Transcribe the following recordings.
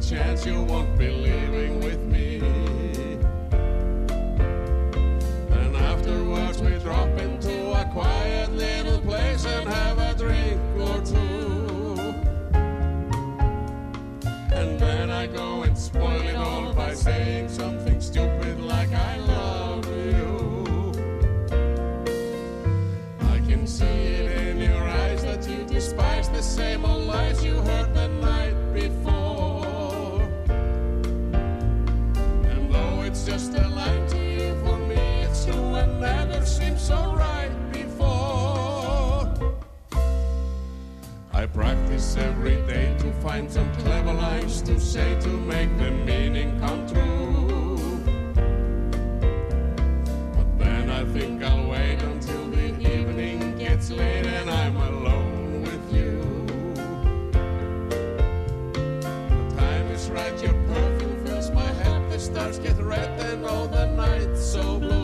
chance you won't be practice every day to find some clever lines to say to make the meaning come true. But then I think I'll wait until the evening gets late and I'm alone with you. The time is right, your perfume fills my head, the stars get red and all the night's so blue.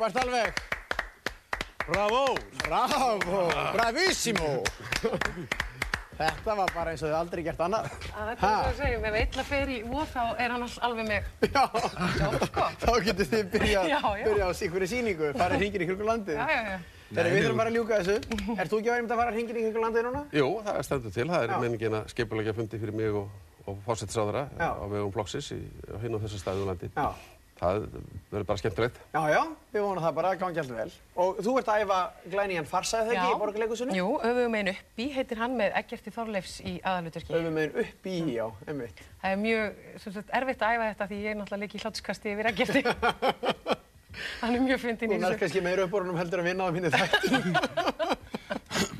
Frábært alveg. Bravo! Bravo, bravissimo. Þetta var bara eins og þau aldrei gert annað. Það er það að segja, ef eitthvað fer í vor þá er hann alveg með. Já, Já, sko. þá getur þið byrjað byrja á einhverju sýningu, farið hringir í kringum landið. Já, já, já. Þegar við þurfum bara að ljúka þessu. Ert þú ekki að vera um að fara hringir í kringum landið núna? Jú, það er stendur til. Það er Já. menningin að skipulegja fundi fyrir mig og, og fórsettisráðara á vegum flokksins í, á hinn og þessa staðu landi. Já. Það verður bara skemmtilegt. Já, já, við vonum það bara að gangi alltaf vel. Og þú ert að æfa glænían farsæð þegar ekki í borgarleikusinu? Jú, öfugum einn uppi heitir hann með Eggerti Þorleifs í aðalutverki. Öfum meginn upp í, já, einmitt. Það er mjög sem sagt, erfitt að æfa þetta því ég er náttúrulega líka í hlátskasti yfir Eggerti. hann er mjög fyndinn Þú í þessu. kannski meira uppborunum heldur að vinna á mínu þætti.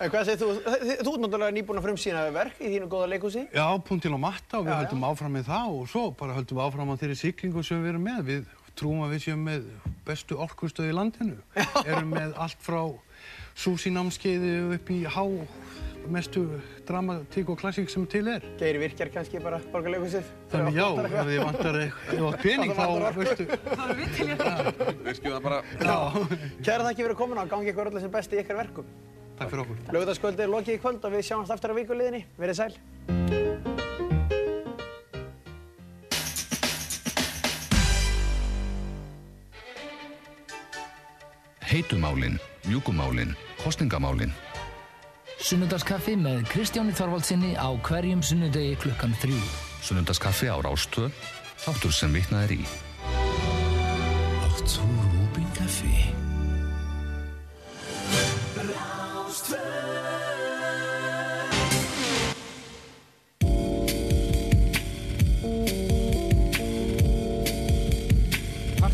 en hvað segir þú? Þú ert náttúrulega nýbúin að frumsýna verk í þínu góða leikhúsi. Já, punktil og matta og við Já, já. höldum áfram með það og svo bara höldum við áfram á þeirri siglingu sem við erum með. Við trúum að við séum með bestu orkustöð í landinu. Erum með allt frá súsinámskeiði upp í há mestu dramatík og klassík sem til er. Geir virkjar kannski bara borgarleikusið. Þannig já, ef þið vantar eitthvað pening þá veistu. Það er við til ég það. Virkjum það bara. Já, Kæra þakki fyrir að koma og gangi ykkur öllu sem besti í ykkar verkum. Takk fyrir okkur. Lögðarskvöldi er lokið í kvöld og við sjáumst aftur á vikuliðinni. Verið sæl. Heitumálin, mjúkumálin, kostningamálin. Sunnudagskaffi með Kristjáni Þorvaldsinni á hverjum sunnudegi klukkan þrjú. Sunnundaskaffi á Rástvö, þáttur sem vitnað er í.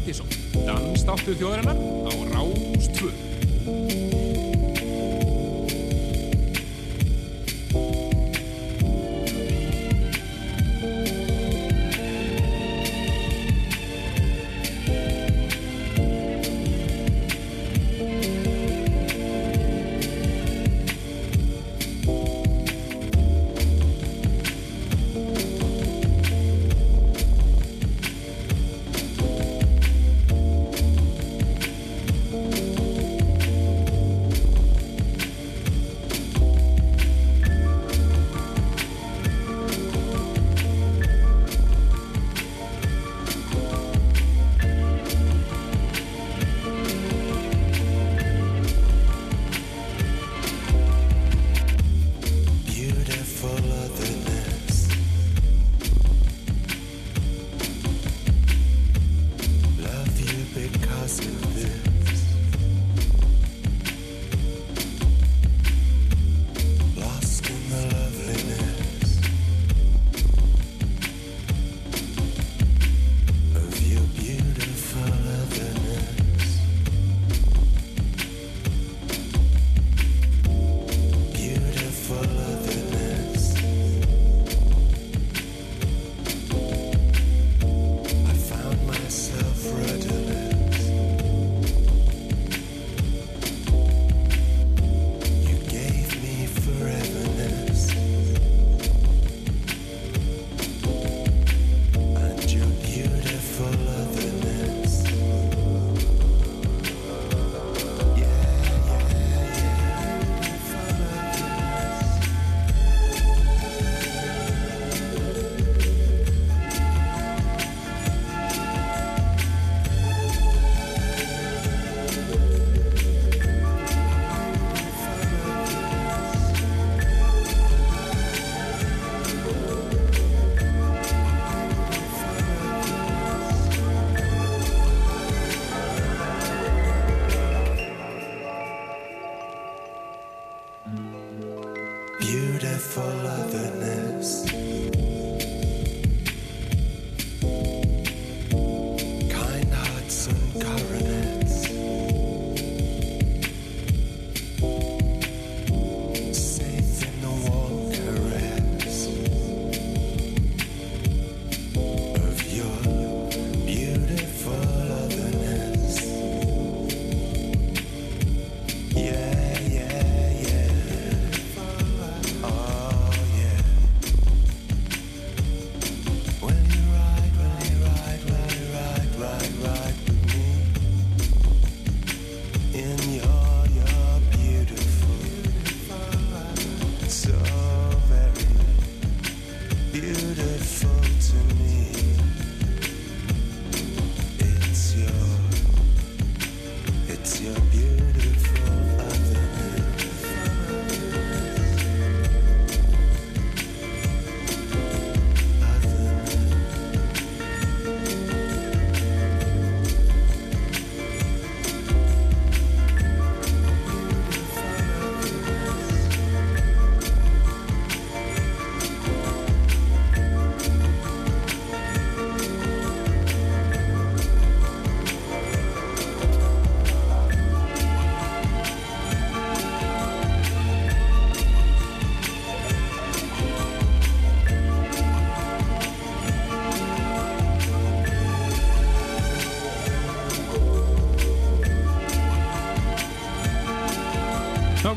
Partíson, dansdáttur þjóðarinnar á Rástvö.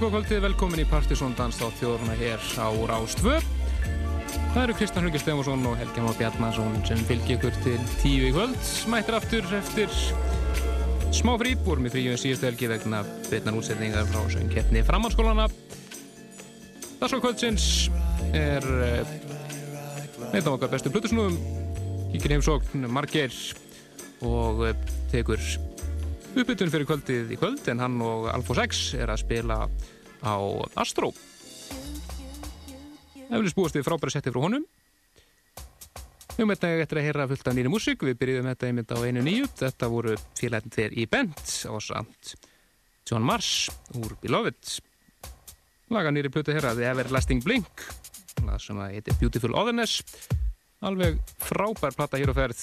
Nákvæmkvöldið, velkomin í Partisón dans á þjóðurna hér á Rástvö. Það eru Kristján Hrugi Stefansson og Helgi Má Bjarnason sem fylgir ykkur til tíu í kvöld. Smættir aftur eftir smá frí, vorum í fríu en síðustu helgi vegna betnar útsetningar frá söngkeppni framhalskólana. Það svo kvöldsins er uh, einn af okkar bestu plutusnúðum, kíkir heimsókn Margeir og uh, tekur uppbytun fyrir kvöldið í kvöld en hann og Alfo 6 er að spila á Astro. Eflis búast við frábæra setti frá honum. Við höfum þetta eftir að heyra fullt af nýri músík. Við byrjuðum þetta einmitt á einu nýju. Þetta voru félagin þeir í Bent á samt John Mars úr Beloved. Laga nýri plötu að heyra The Everlasting Blink það sem að heitir Beautiful Otherness. Alveg frábær platta hér á ferð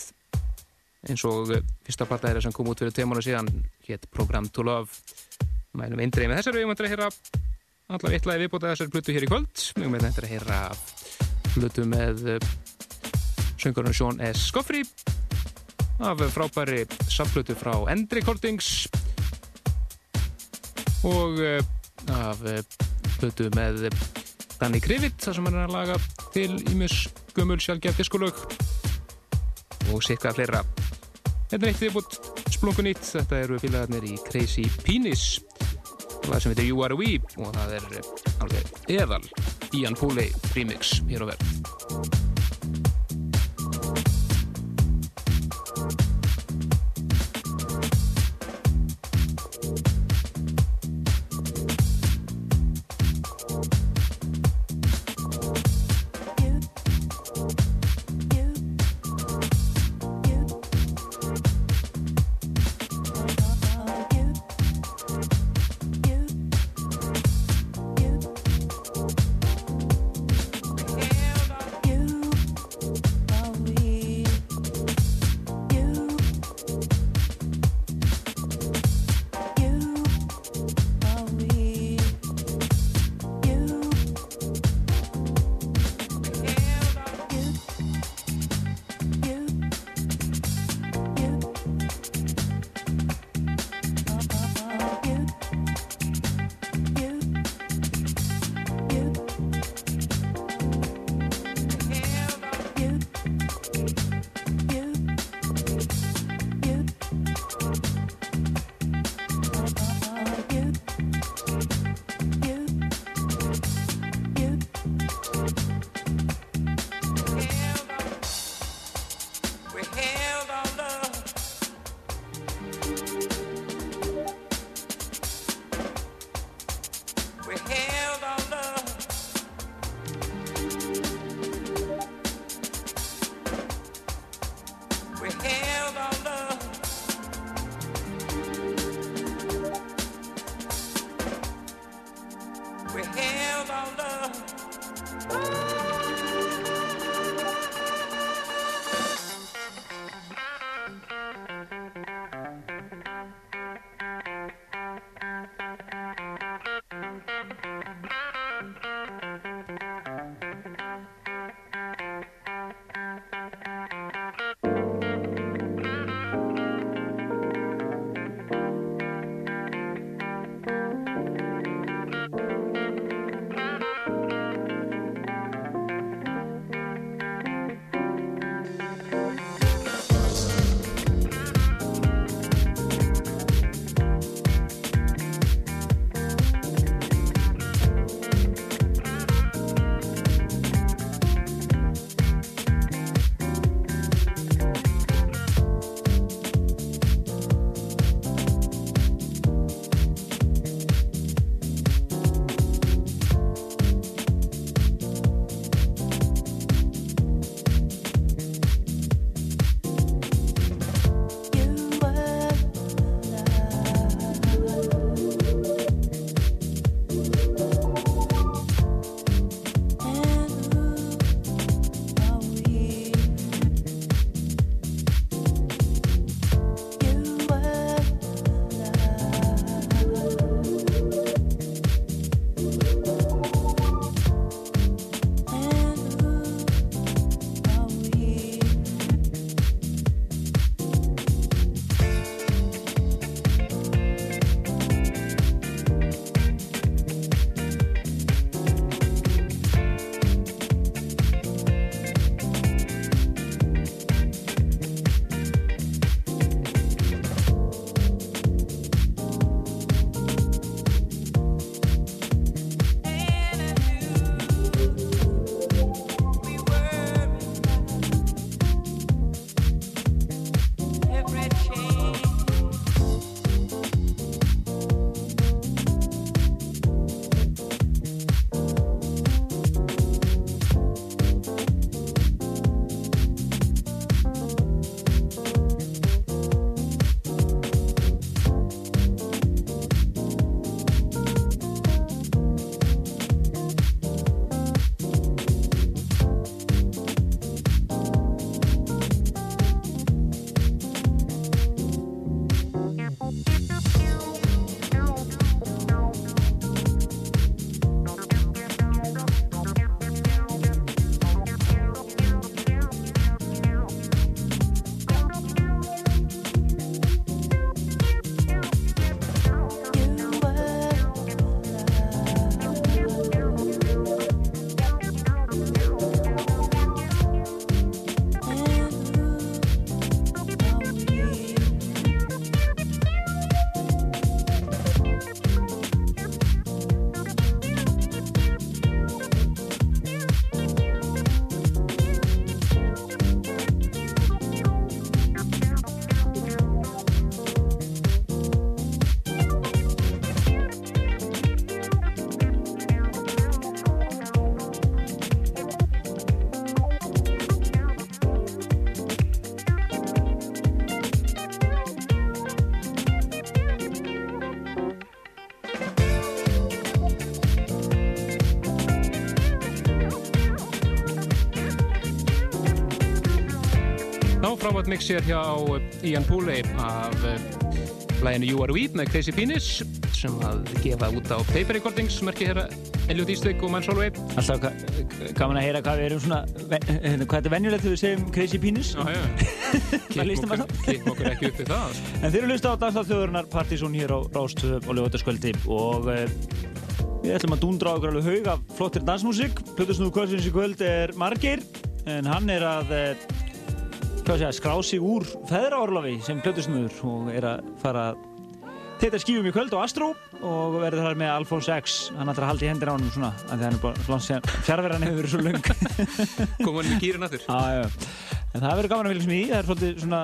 eins og fyrsta platta þeirra sem kom út fyrir tveimónu síðan hétt Program to Love mælum eindreið með þessari við höfum að heyra allavega eittlaði viðbóta þessari plötu hér í kvöld. Við höfum að heyra plötu með söngurinn Sean S. Scoffrey af frábæri samplötu frá End Recordings. Og af plötu með Danny Krivit þar sem hann er að laga til ímis gömul sjálfgeft diskolög. Og sikka fleira. Þetta er eitt viðbútt splungun nýtt, þetta eru félagarnir í Crazy Penis það sem heitir You Are We og það er alveg eðal Ian Pooley remix hér á verð Record Mix hér hjá Ian Pooley af læginu You Are We með Crazy Penis sem að gefa út á Paper Recordings sem er ekki hér að Elliot Eastwick og Mann Solveig Alltaf ga- gaman að heyra hvað við erum svona, hérna, hvað þetta er venjulegt þegar við segjum Crazy Penis. Já, já. Klippum okkur ekki upp við það. sko. En þeir eru hlust á Danstáð þjóðurinnar Partizón hér á Rástöð og Ljóðarskvöldi og uh, við ætlum að dúndra á okkur alveg haug af flottir dansmúsík. Plutusnúðu kvöldsins í kvöld er margir en hann er að segja, skrá sig úr feðraorlofi sem Plutusnúður og er að fara Þetta skífum í kvöld á Astro og verður þar með Alphonse X. Hann ætlar að halda í hendir á hann svona því að hann er bara langt síðan fjárverðan hefur verið svo löng. Koma hann með gýrin aftur. Já, en það verður gaman að vilja sem í. Það er svolítið svona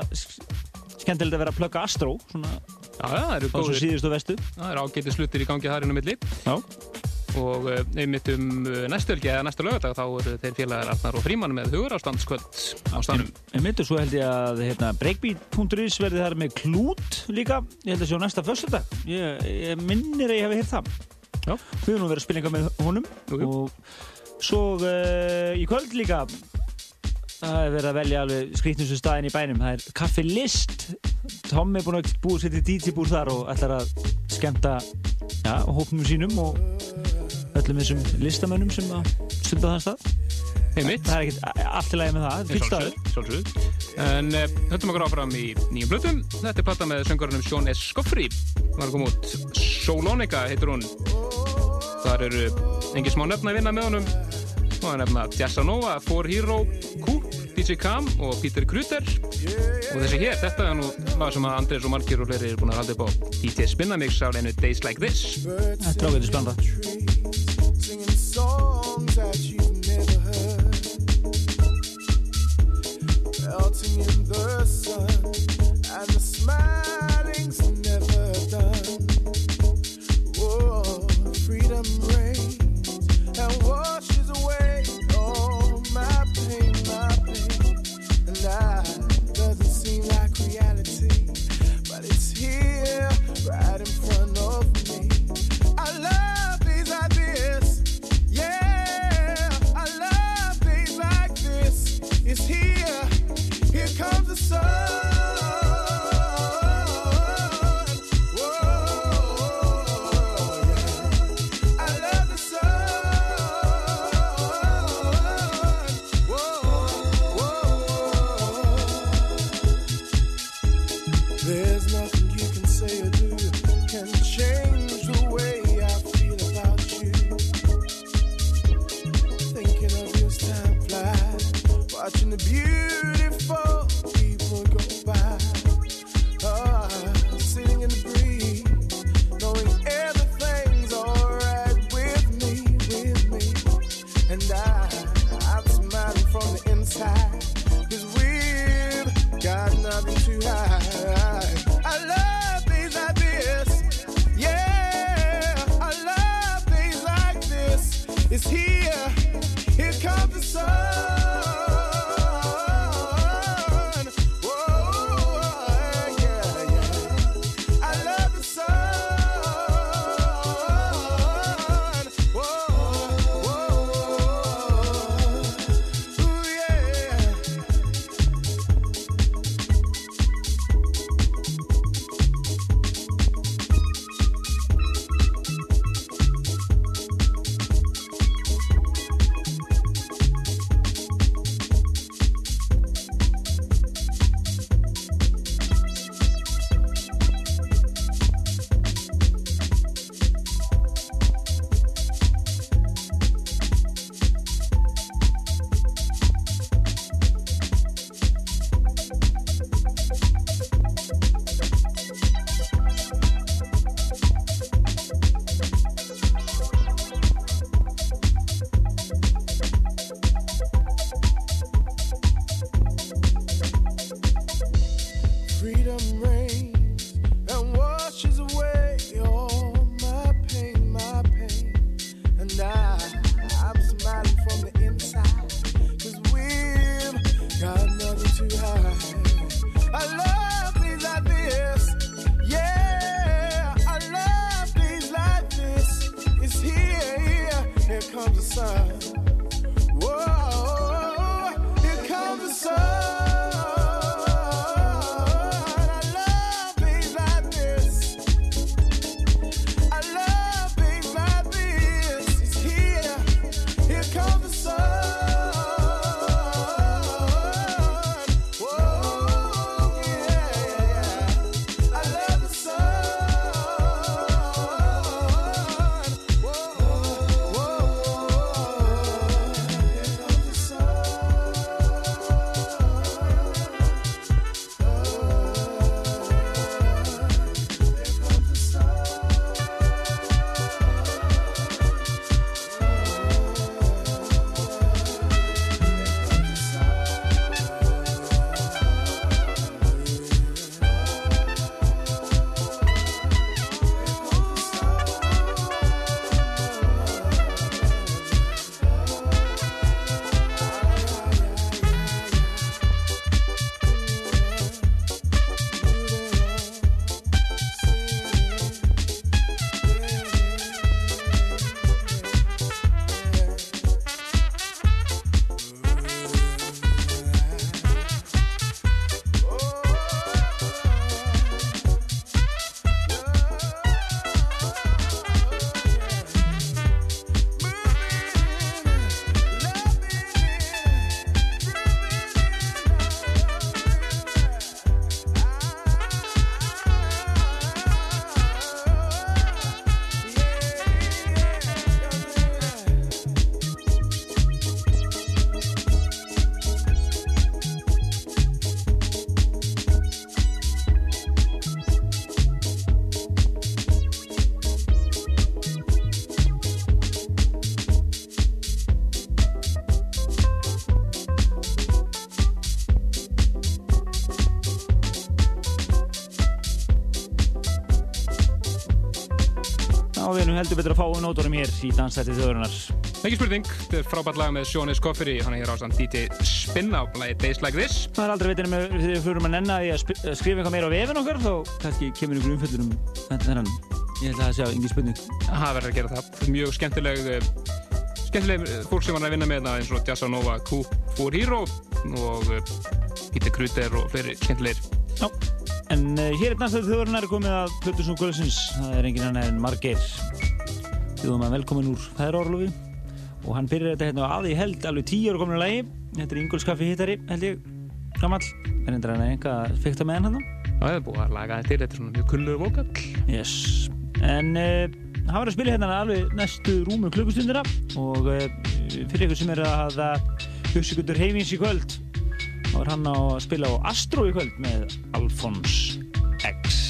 skemmtilegt að vera að plugga Astro svona á svo síðustu vestu Það eru ágæti slutir í gangi þar inn á milli. Já Og uh, einmitt um næstu helgi eða næstu lögadag þá eru þeir félagar Arnar og Fríman með hugur ástandskvöld á stanum En myndu svo held ég að hérna, breakbeat.is verði þar með klút líka. Ég held að sjá næsta föstudag. Ég, ég minnir að ég hef heyrt það. Já. Við höfum verið að spila eitthvað með honum. Jú, jú. og svo uh, í kvöld líka það er verið að velja alveg skrýtnustu staðin í bænum. Það er Kaffi List. Tom er búin að búið sér til DJ-búr þar og ætlar að skemmta ja, hópnum sínum og öllum þessum listamönnum sem að stunda þann stað. Einmitt. Það er ekkert allt í lagi með það, þetta fyllt staður Sjálfsögð En uh, höldum okkur áfram í nýjum blötum Þetta er platta með söngurinn Sean S. Er að koma út Solonica heitir hún. Þar eru engi smá nöfna að vinna með honum. Og er nefna Jassanova, For Hero, Coop, DJ Cam og Peter Kruter og þessi hér, þetta er nú lag sem að Andrés og Markir og fleiri eru búin að halda upp á. DJ Spinnamix á leinu Days Like This. Þetta er ágætis blanda Singing songs that you've And doesn't seem like reality, but it's here right in is here. Heldur betur að fá nótunum hér í dansætti þjóðurinnar. Ekki spurning, þetta er frábært lag með Sjónis Kofferi, hann er hér á samt DJ Spin á lagi Days Like This. Það er aldrei með þegar við fyrir að nenna því að að skrifa eitthvað meira á vefin okkar, þá kannski kemur ykkur umfjöllur um þennan. Ég held að það sé á yngi spurning. Það verður að gera það. Það er mjög skemmtileg, eh, skemmtileg eh, fólk sem var að vinna með þetta eins og Jassa Nova, Q4 Hero og eh, Peter Kruder og fleiri skemmtilegir. En hér er dansætti þjóðurinnar komið að Plutusnú Kvölsins. Það er engin annar en Margeir. Þjóðum að velkomin úr Fæðarorlofi og hann byrjar þetta hérna að ég held alveg tíu ára komin að lagi. Þetta er Ingolskaffi hittari, held ég, gammal. En endur hann eitthvað fyrta með hann. Já, það er búið að laga þetta þetta er svona mjög kullur vokall. Yes. En uh, hann var að spila hérna alveg næstu rúmu klukkustundina og uh, fyrir ykkur sem er að hugsikundur heimins í kvöld þá er hann að spila á Astro í kvöld með Alphonse X.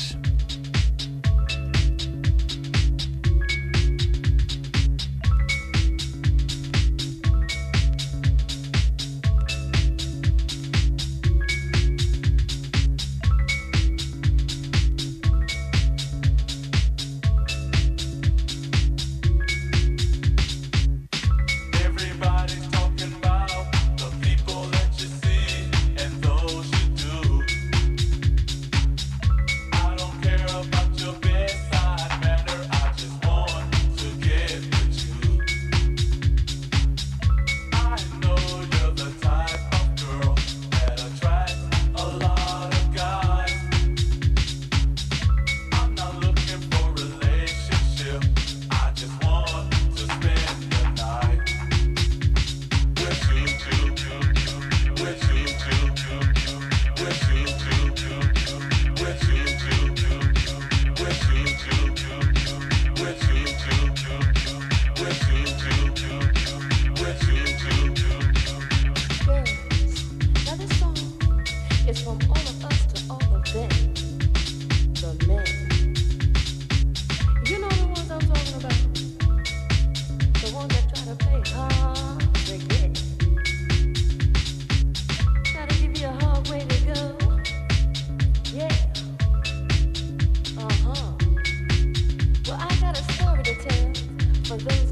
for those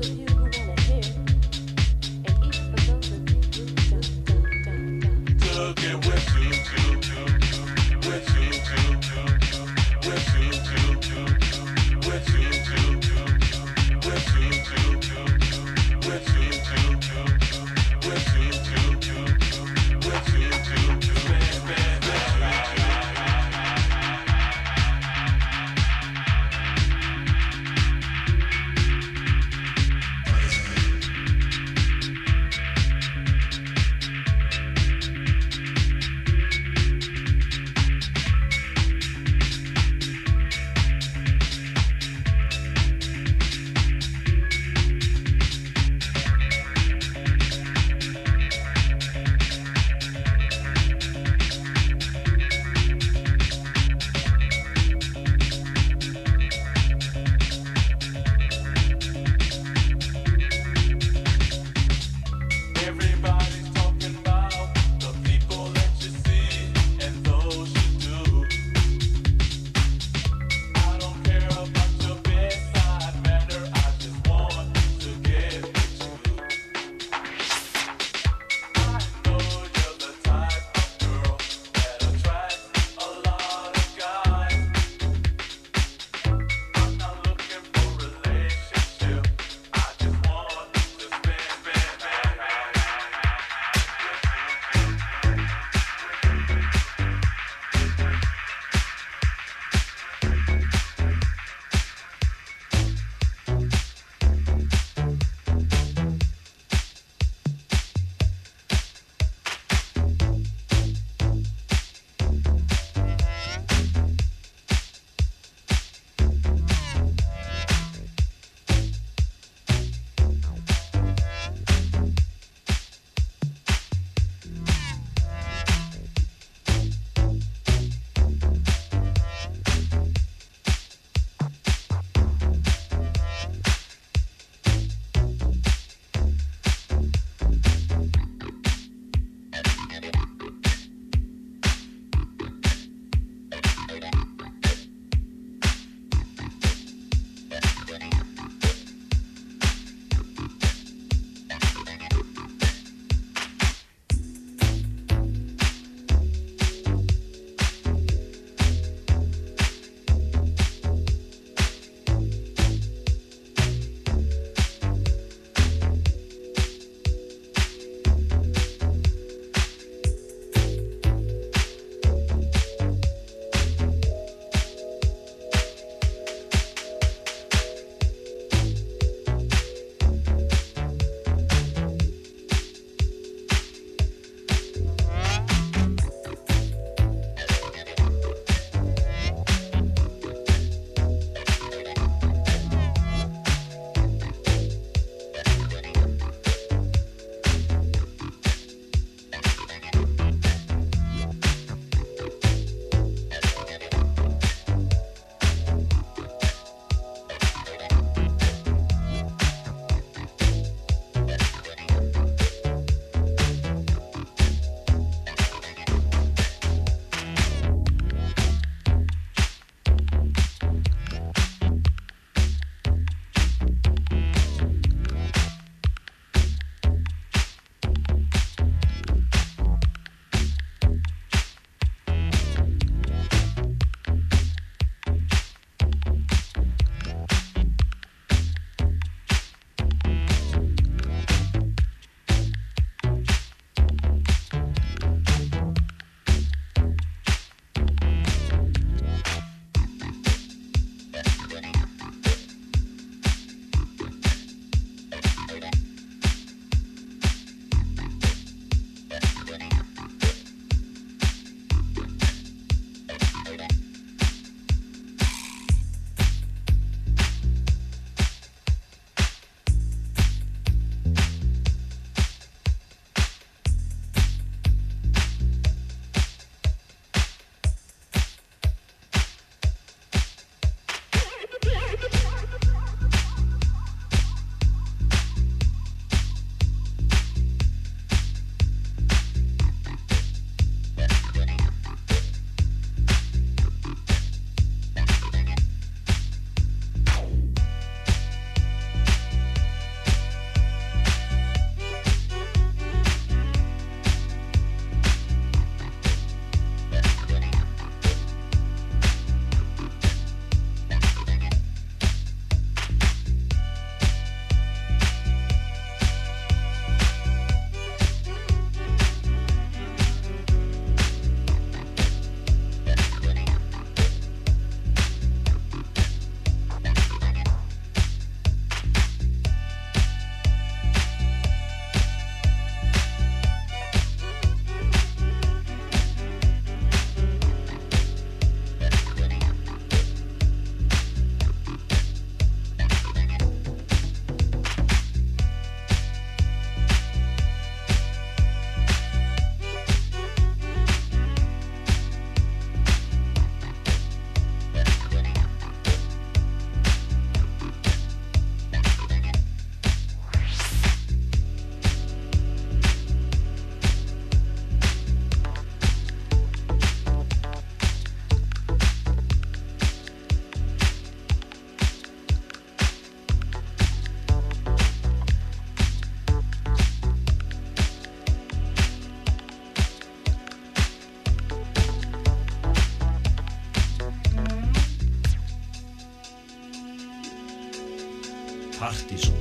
Partíson,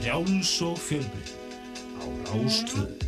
frjáls og fjölbreytt á Rástvöðu.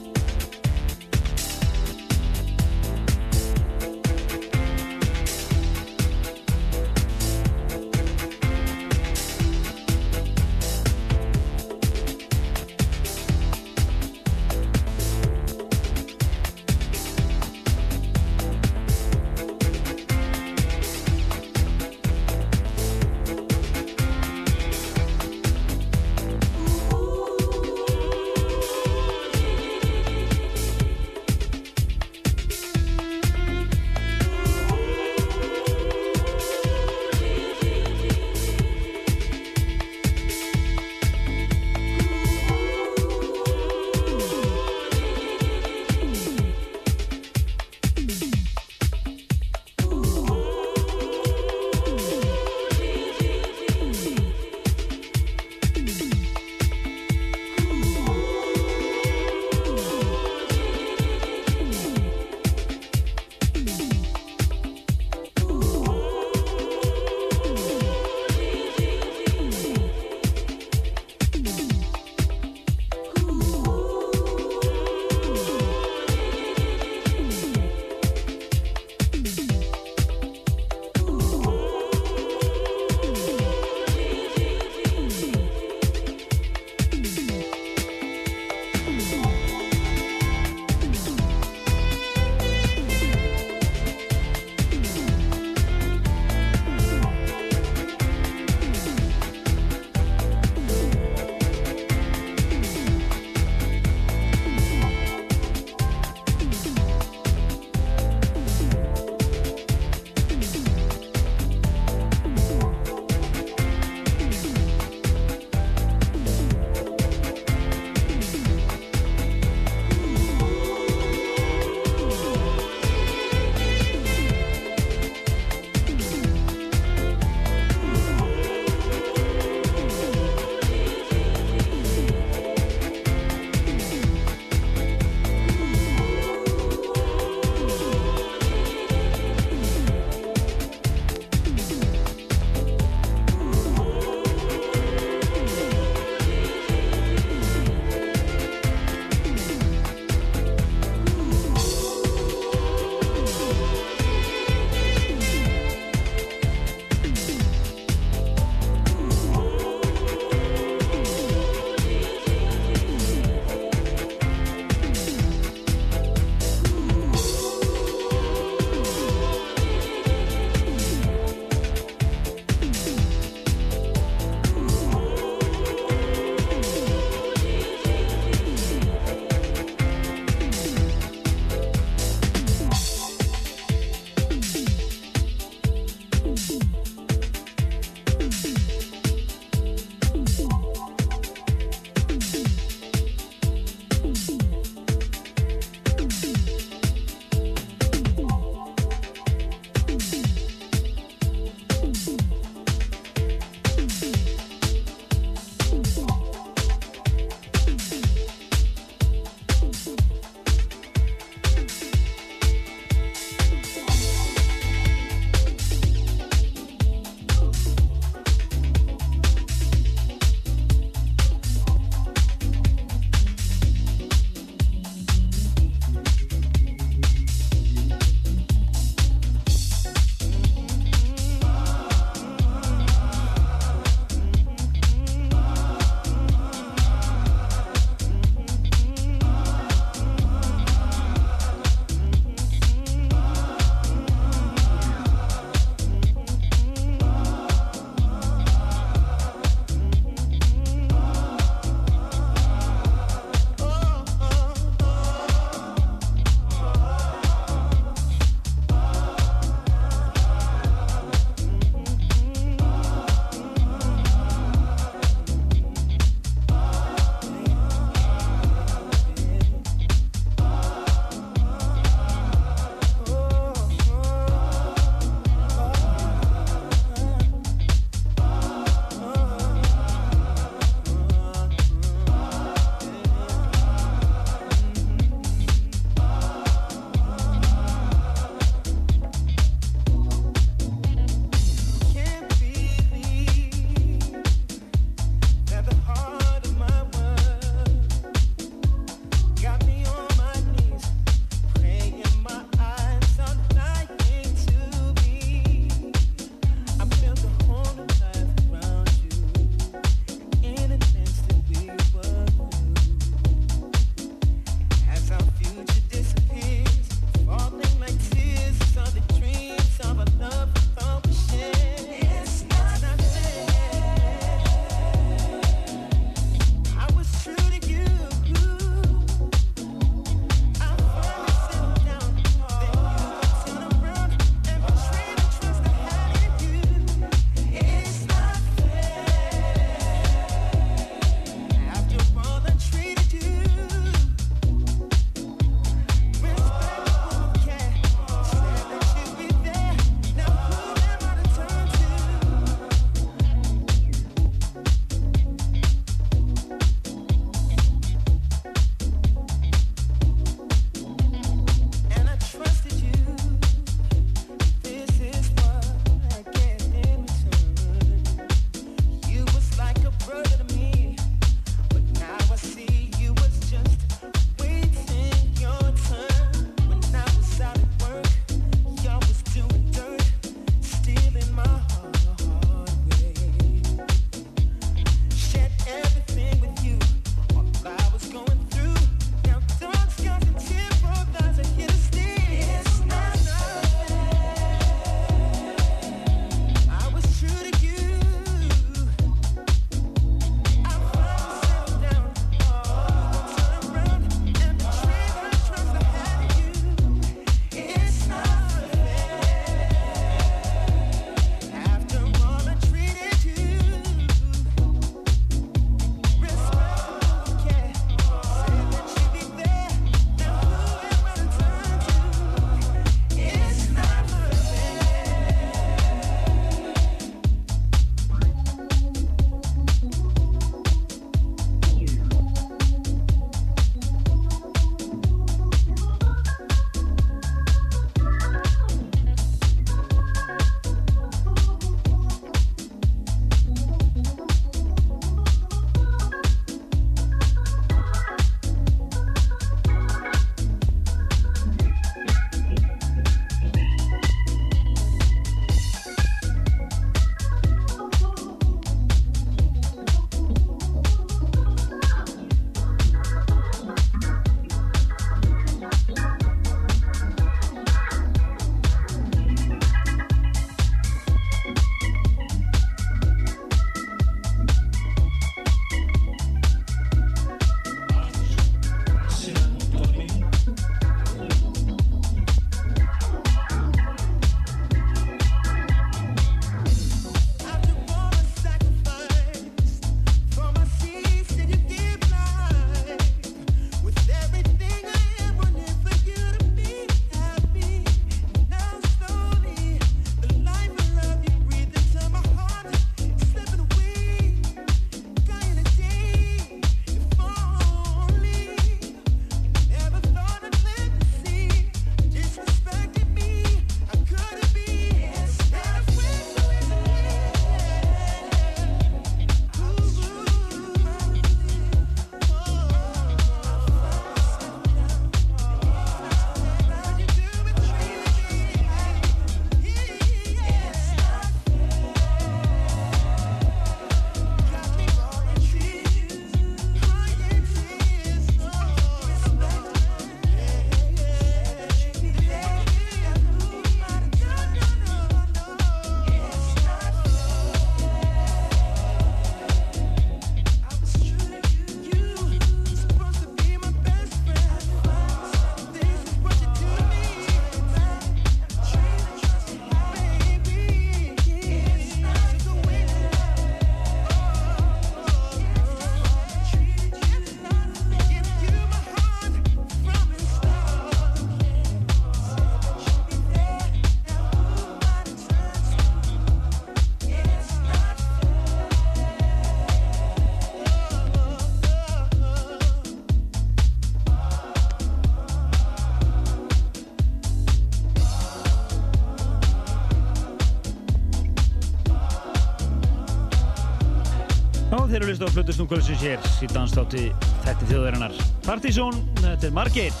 Listað á Plutusnúkvöldsins hér í danstátti Þetta þjóðarinnar. Partizón, þetta er Margeir.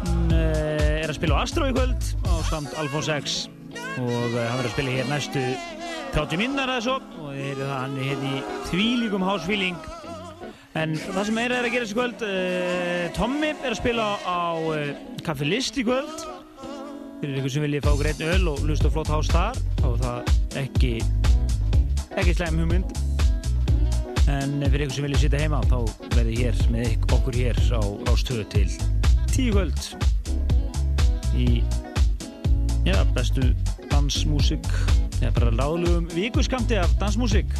Hún eh, er að spila á Astro í kvöld á samt Alfons X og eh, hann verður að spila hér næstu 30 minnar eða svo og þið heyrðu það, hann er hérna í þvílíkum hásfíling. En það sem er að gera þessi kvöld, uh, Tommy er að spila á uh, Kaffi List í kvöld. Fyrir ykkur sem viljið fá greitn öl og lusta flott hás þar, er það ekki, ekki slæm hugmynd. En fyrir ykkur sem viljið sitja heima, þá verði hér með okkur hér á Rástöðu til tíu kvöld í já, bestu dansmúsík, eða bara ráðlugum vikuskamti af dansmúsík.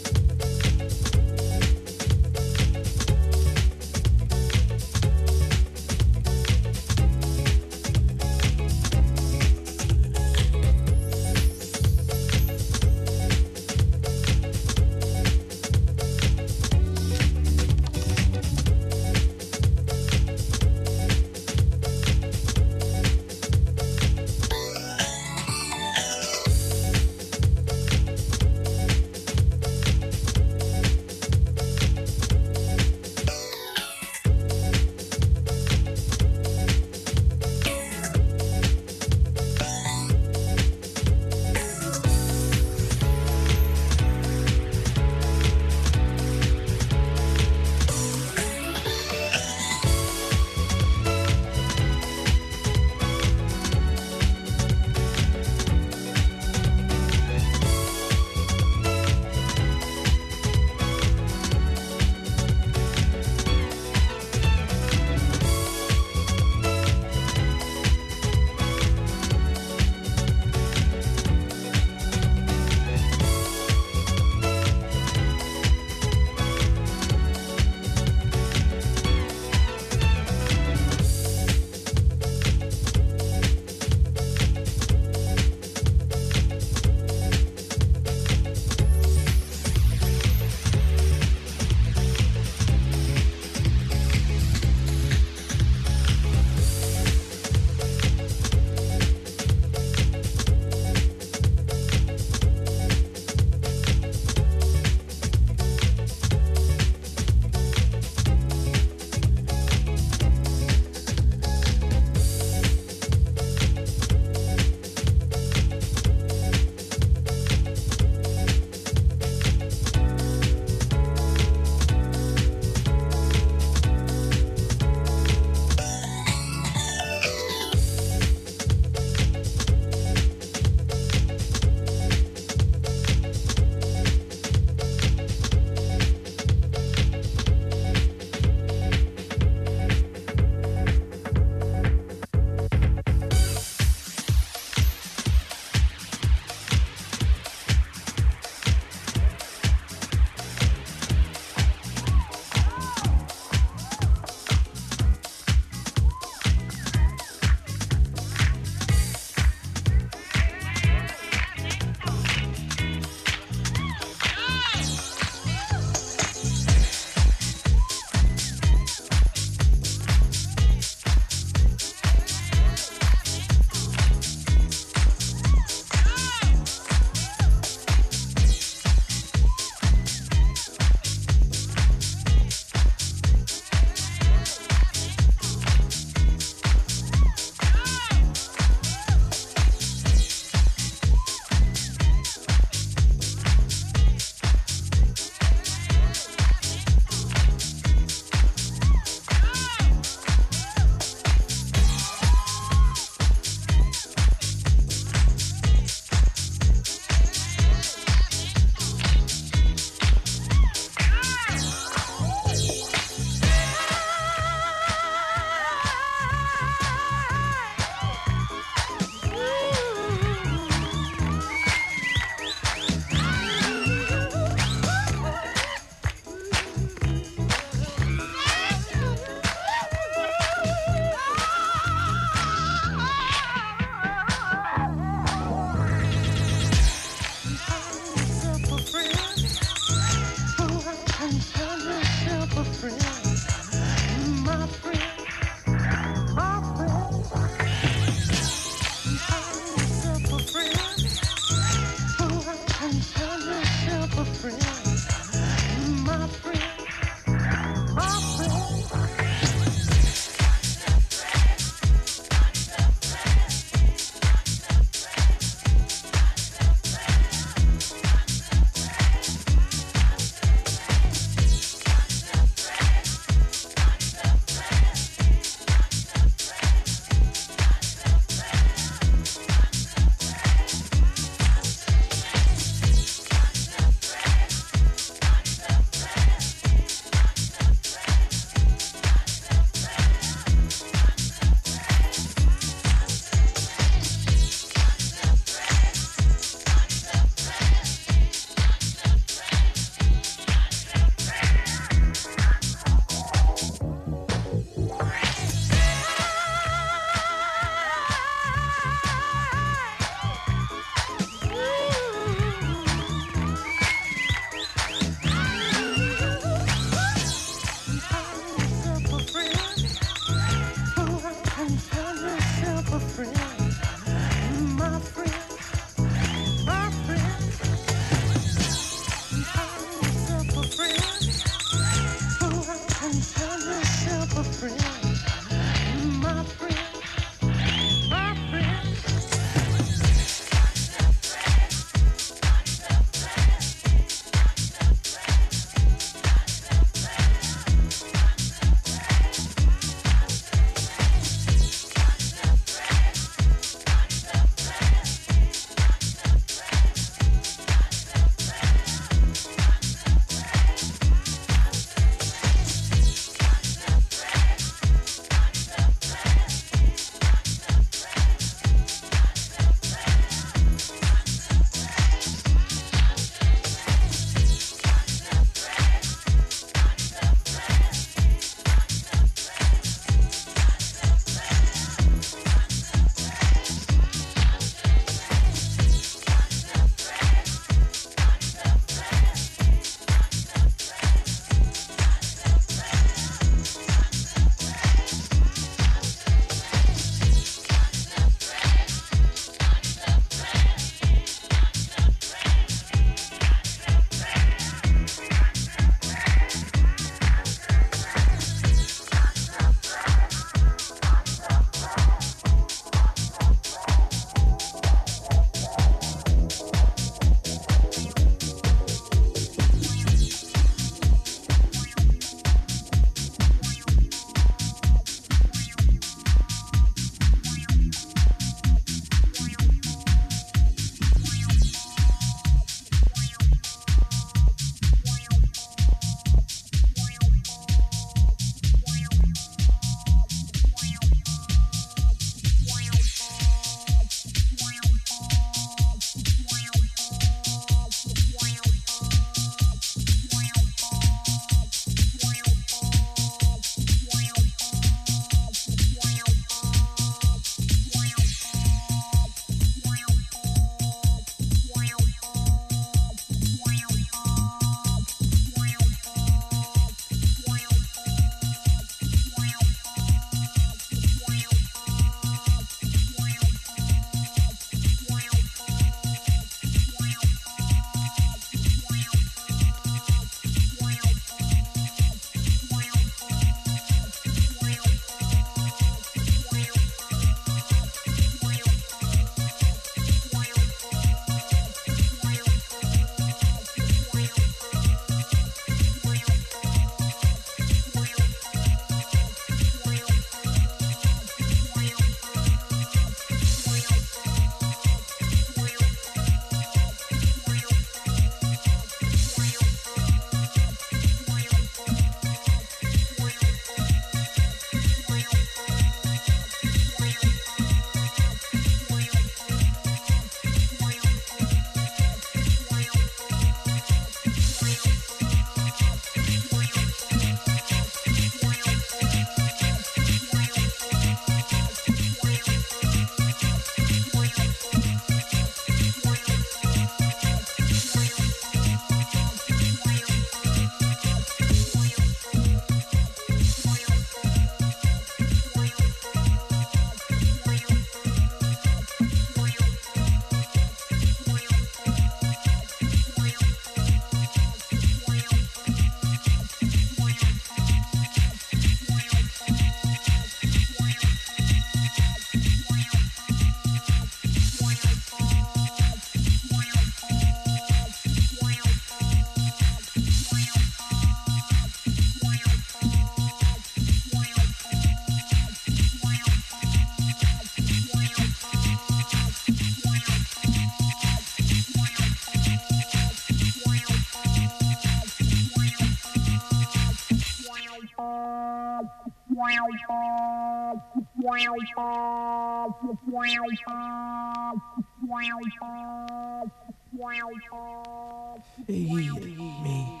Feed me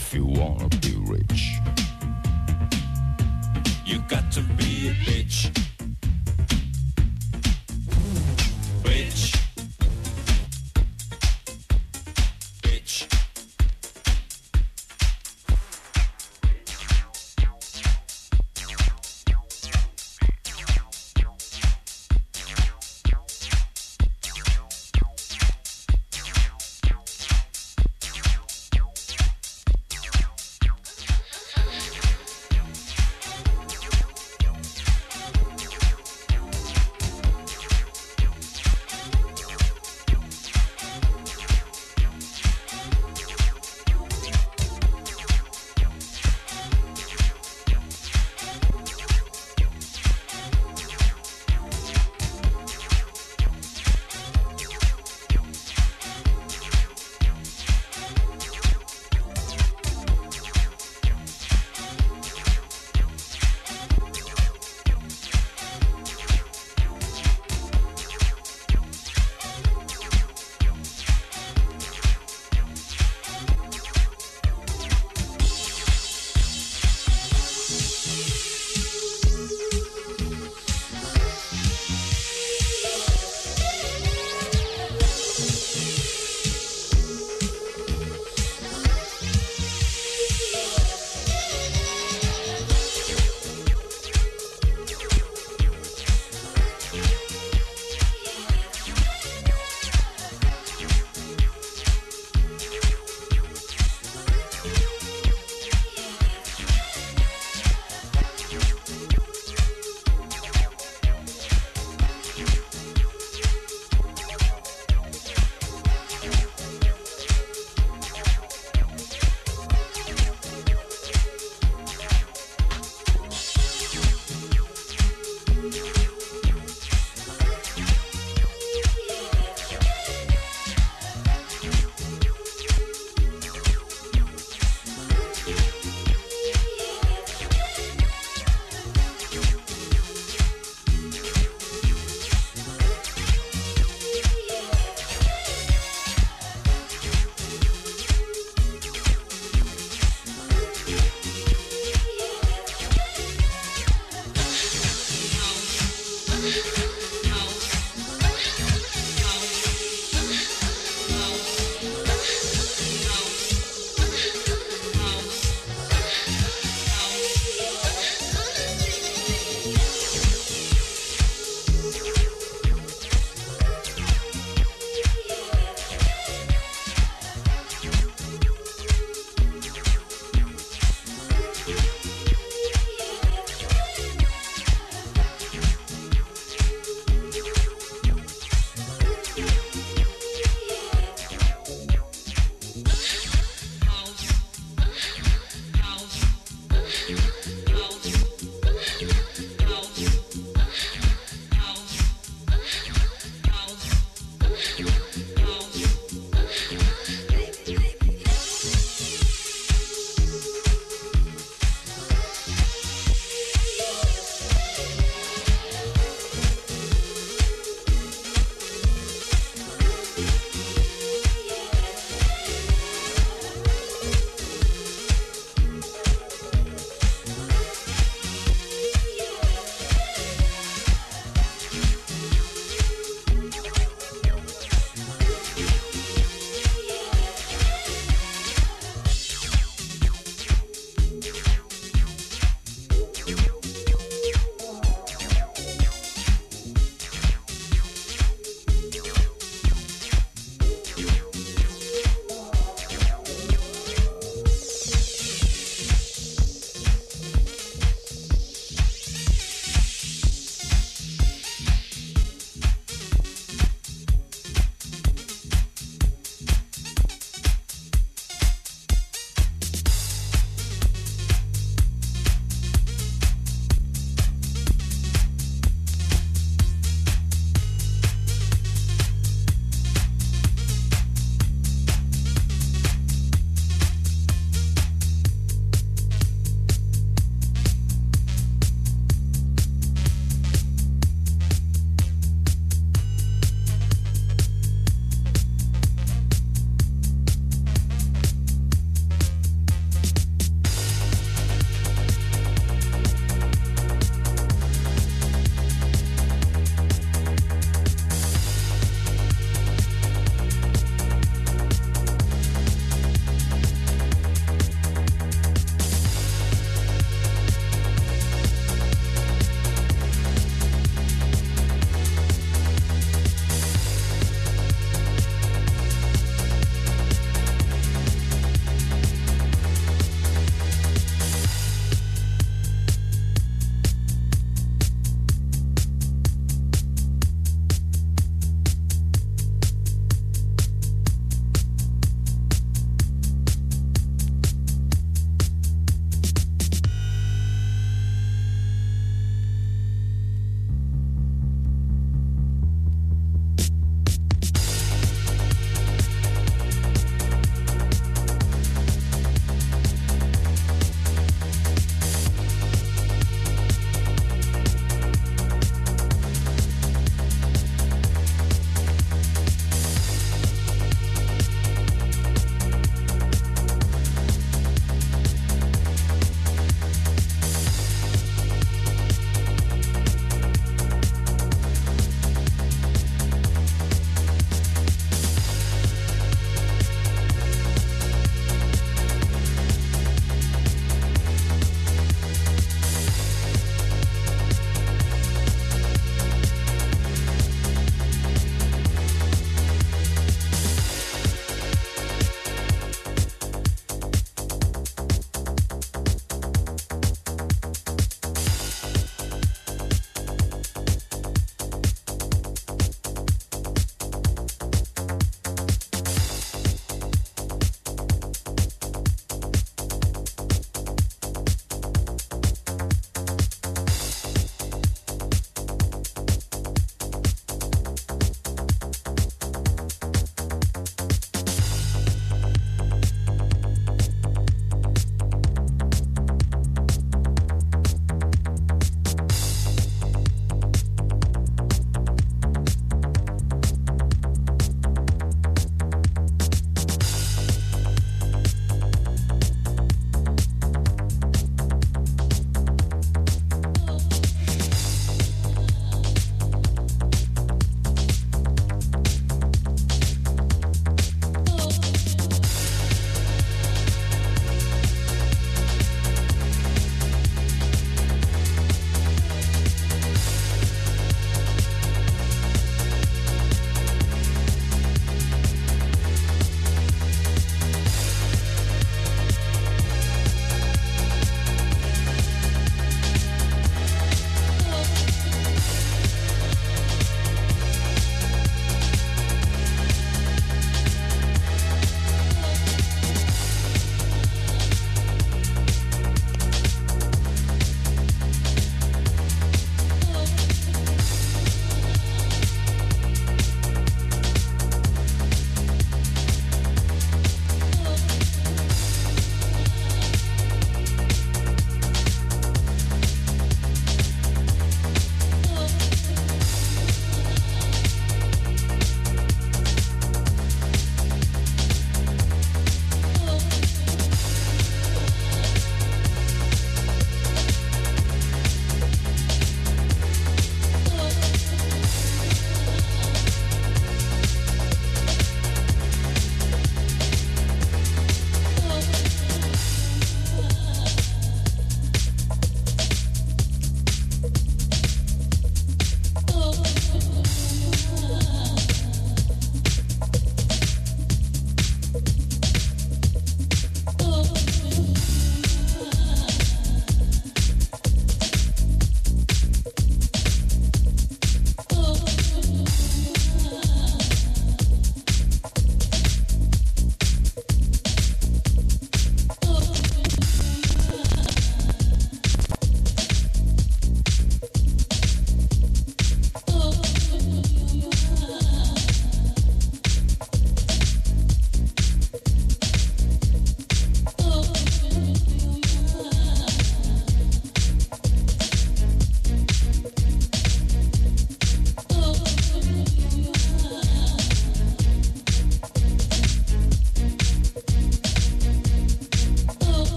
If you wanna be rich, you got to be a bitch.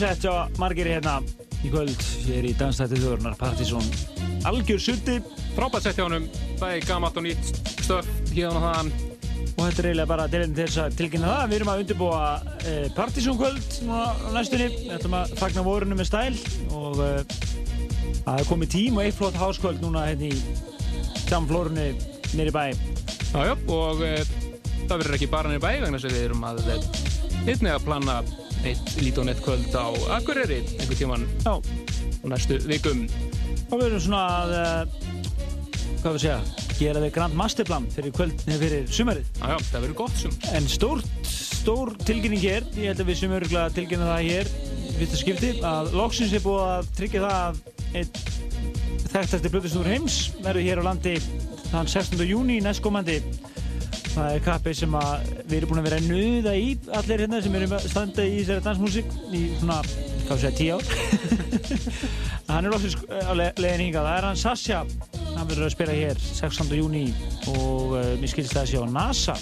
Á margir hérna. Í kvöld hér í Danstætti þjóðurnar Partizón algjör sutti. Frábært sett hjá honum, bæði gamalt og nýtt stöf hérna og þaðan. Og þetta er eiginlega bara tilinn til þess að tilkynna það. Við erum að undirbúa e, Partizón kvöld næstunni. Við ætlum að fagna vorunum með stæl og e, það er komið tím og eitt flott háskvöld núna hérna í samflórunni nýri bæ. Jájá, og e, það verður ekki bara nýri bæ vegna að við erum að einnig að plana eitt lít og nett kvöld á Akureyri einhver tíman á næstu vikum. Og við erum svona að e, hvað við segja gera þig grand masterplan fyrir kvöld eða fyrir sumarið. Jájá, það verður gott sum. En stórt, stór tilkynning hér ég held að við sem öruglega tilkynna það hér í fyrsta skipti að loksins er búið að tryggja það að einn þekktasti blöðustúr heims verður hér á landi þann 16. júni næstkomandi það er kappi sem að við erum búin að vera að nuða í allir hérna sem erum að standa í þessari dansmusik í svona, hvað segja, tíu ár. Hann er loksins á le leiðin hingað. Það er hann Sasha. Hann verður að spila hér 16. júni og uh, mér skilst það að sé á NASA.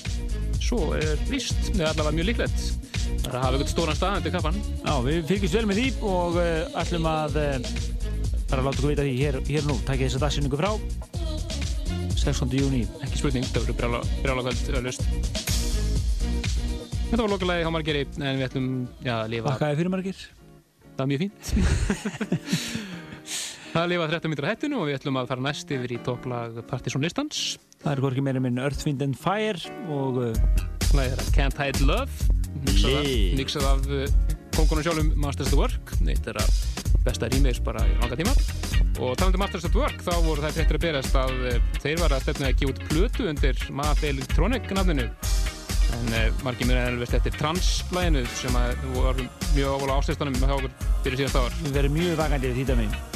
Svo er víst, eða allavega mjög líklegt. Það er að hafa eitthvað stóran stað undir kappan Já, við fylgjumst vel með því og uh, ætlum að uh, bara láta okkur vita því hér, hér nú, takk ég þessa dagsinningu frá 16. júni Ekki spurning, það verður brjála, brjála kvöld öllust Þetta var lokalagi á Margeri en við ætlum já, að lifa Bakkaði fyrir margir Það er mjög fínt. Það er lifað 13 mítur á hættinu og við ætlum að fara næst yfir í topplag Partisan listans Það er hvorki meira minn Earth, Wind and Fire og uh, Það er Can't Hide Love mixað af, uh, kongunum sjálfum Masters at Work. Þetta er að besta remix bara í langa tíma og talandi um Masters at Work þá voru það fréttir að berast að uh, þeir var að stefna að gefa út plötu undir Math Electronic nafninu. En uh, margir mér er elvist eftir Trans-læginu sem að voru mjög ávala ástæðstanum með okkur fyrir síðast ár. Við verðum mjög vakandi við þýta minn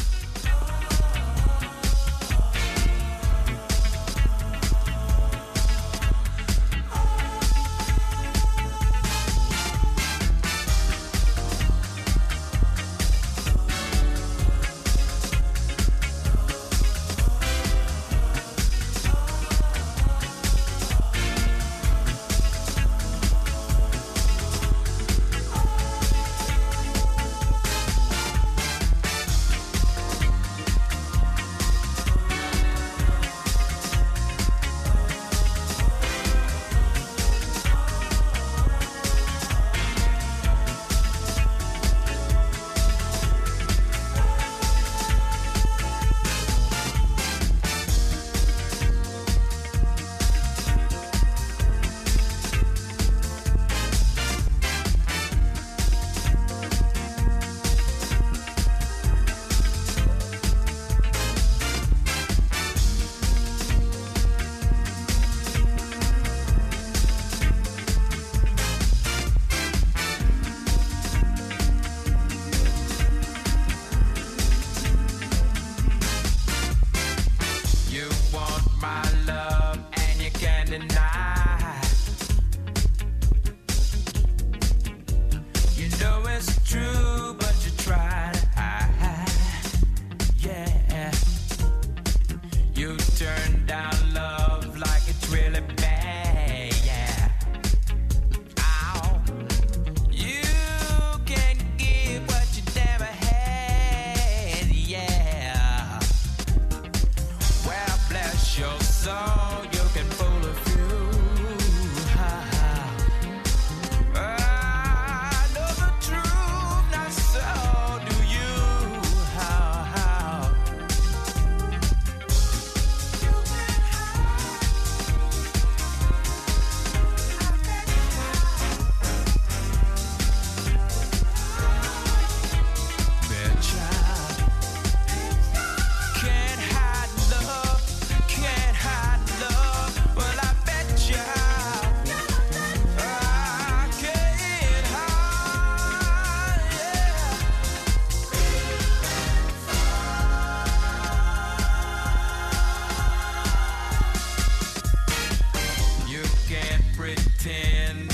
10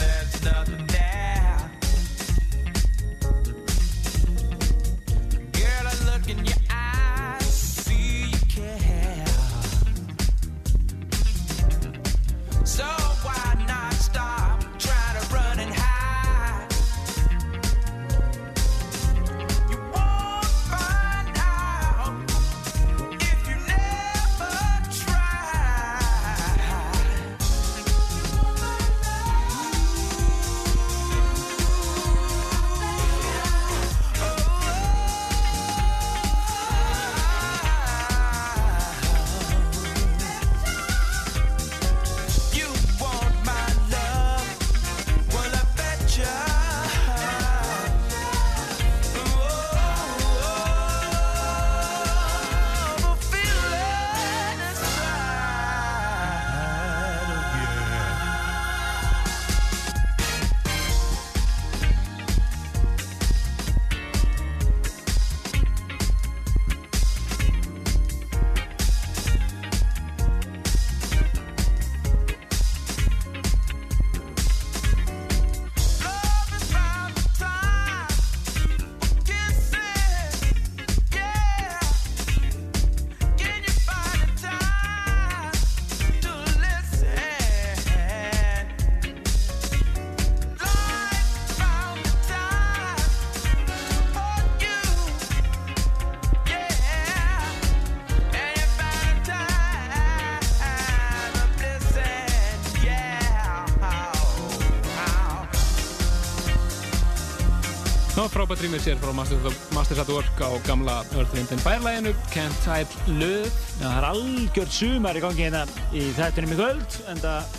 frábært rýmið sér frá Masters at Work á gamla Earth, Wind Fire-læginu Can't Hide Love. Já, það er algjört sumar í gangi hérna í þættunum í kvöld en það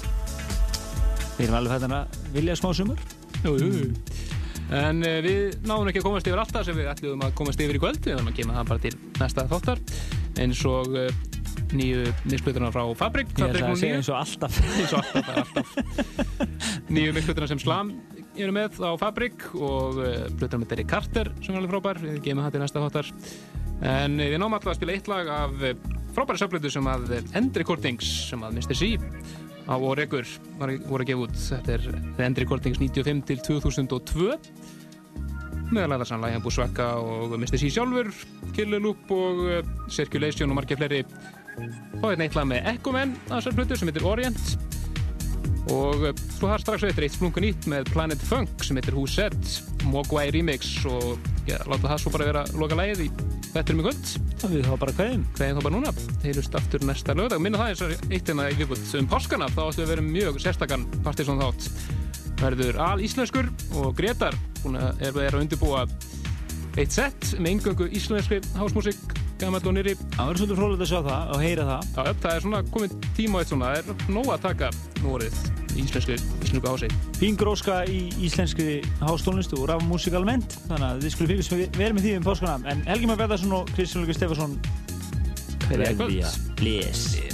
við erum alveg hættan að vilja smá sumar. Jú, jú, jú. En uh, við náðum ekki að komast yfir alltaf sem við ætlum að komast yfir í kvöld. Við ætlum að gema það bara til næsta þáttar. Eins og uh, nýju mixplutuna frá Fabrik Ég ætla að segja eins og alltaf. Nýju mixplutuna sem Slam eru með á Fabrik og uh, plutuna með Derek Carter sem er alveg frábær við gemum til næsta þáttar en uh, við náum alltaf að spila eitt lag af uh, frábæri söflutu sem að End Recordings sem að Mr. C á Oregur voru að gefa út þetta er End Recordings 95 til 2002 meðal aðeins hann Læjan Búsvekka og Mr. C sjálfur Killer Loop og Circulation og margir fleiri og einn eitt lag með Echo Man að þessar plötu sem heitir Orient og svo það er strax eftir eitt splunga nýtt með Planet Funk sem heitir Who Said. Mogwai Remix og ja, láta það svo bara vera loka lagið í Þetta í kvöld. Og við þá bara kveðum kveðum þá bara núna. Heyrust aftur næsta lögdag minna það eins og eitt hérna í viðbútt um páskana. Þá ættum við að vera mjög sérstakann partysón þátt. Verður al íslenskur og Gretar að er, er að undirbúa eitt sett með ingöngu íslenski hásmúsík gammal og nýri Það verður svolítið frólægt að sjá það og heyra það. Já, það er svona komið tíma eitt svona. Það er nóg að taka nú orðið í íslensku, íslensku hási Fín gróska í íslenski hástónlistu og raf músík almennt þannig að þið skulle fylgjast vel með því um páskana. En Helgi Már Beðarsson og Kristján Lukas Stefansson Kveðja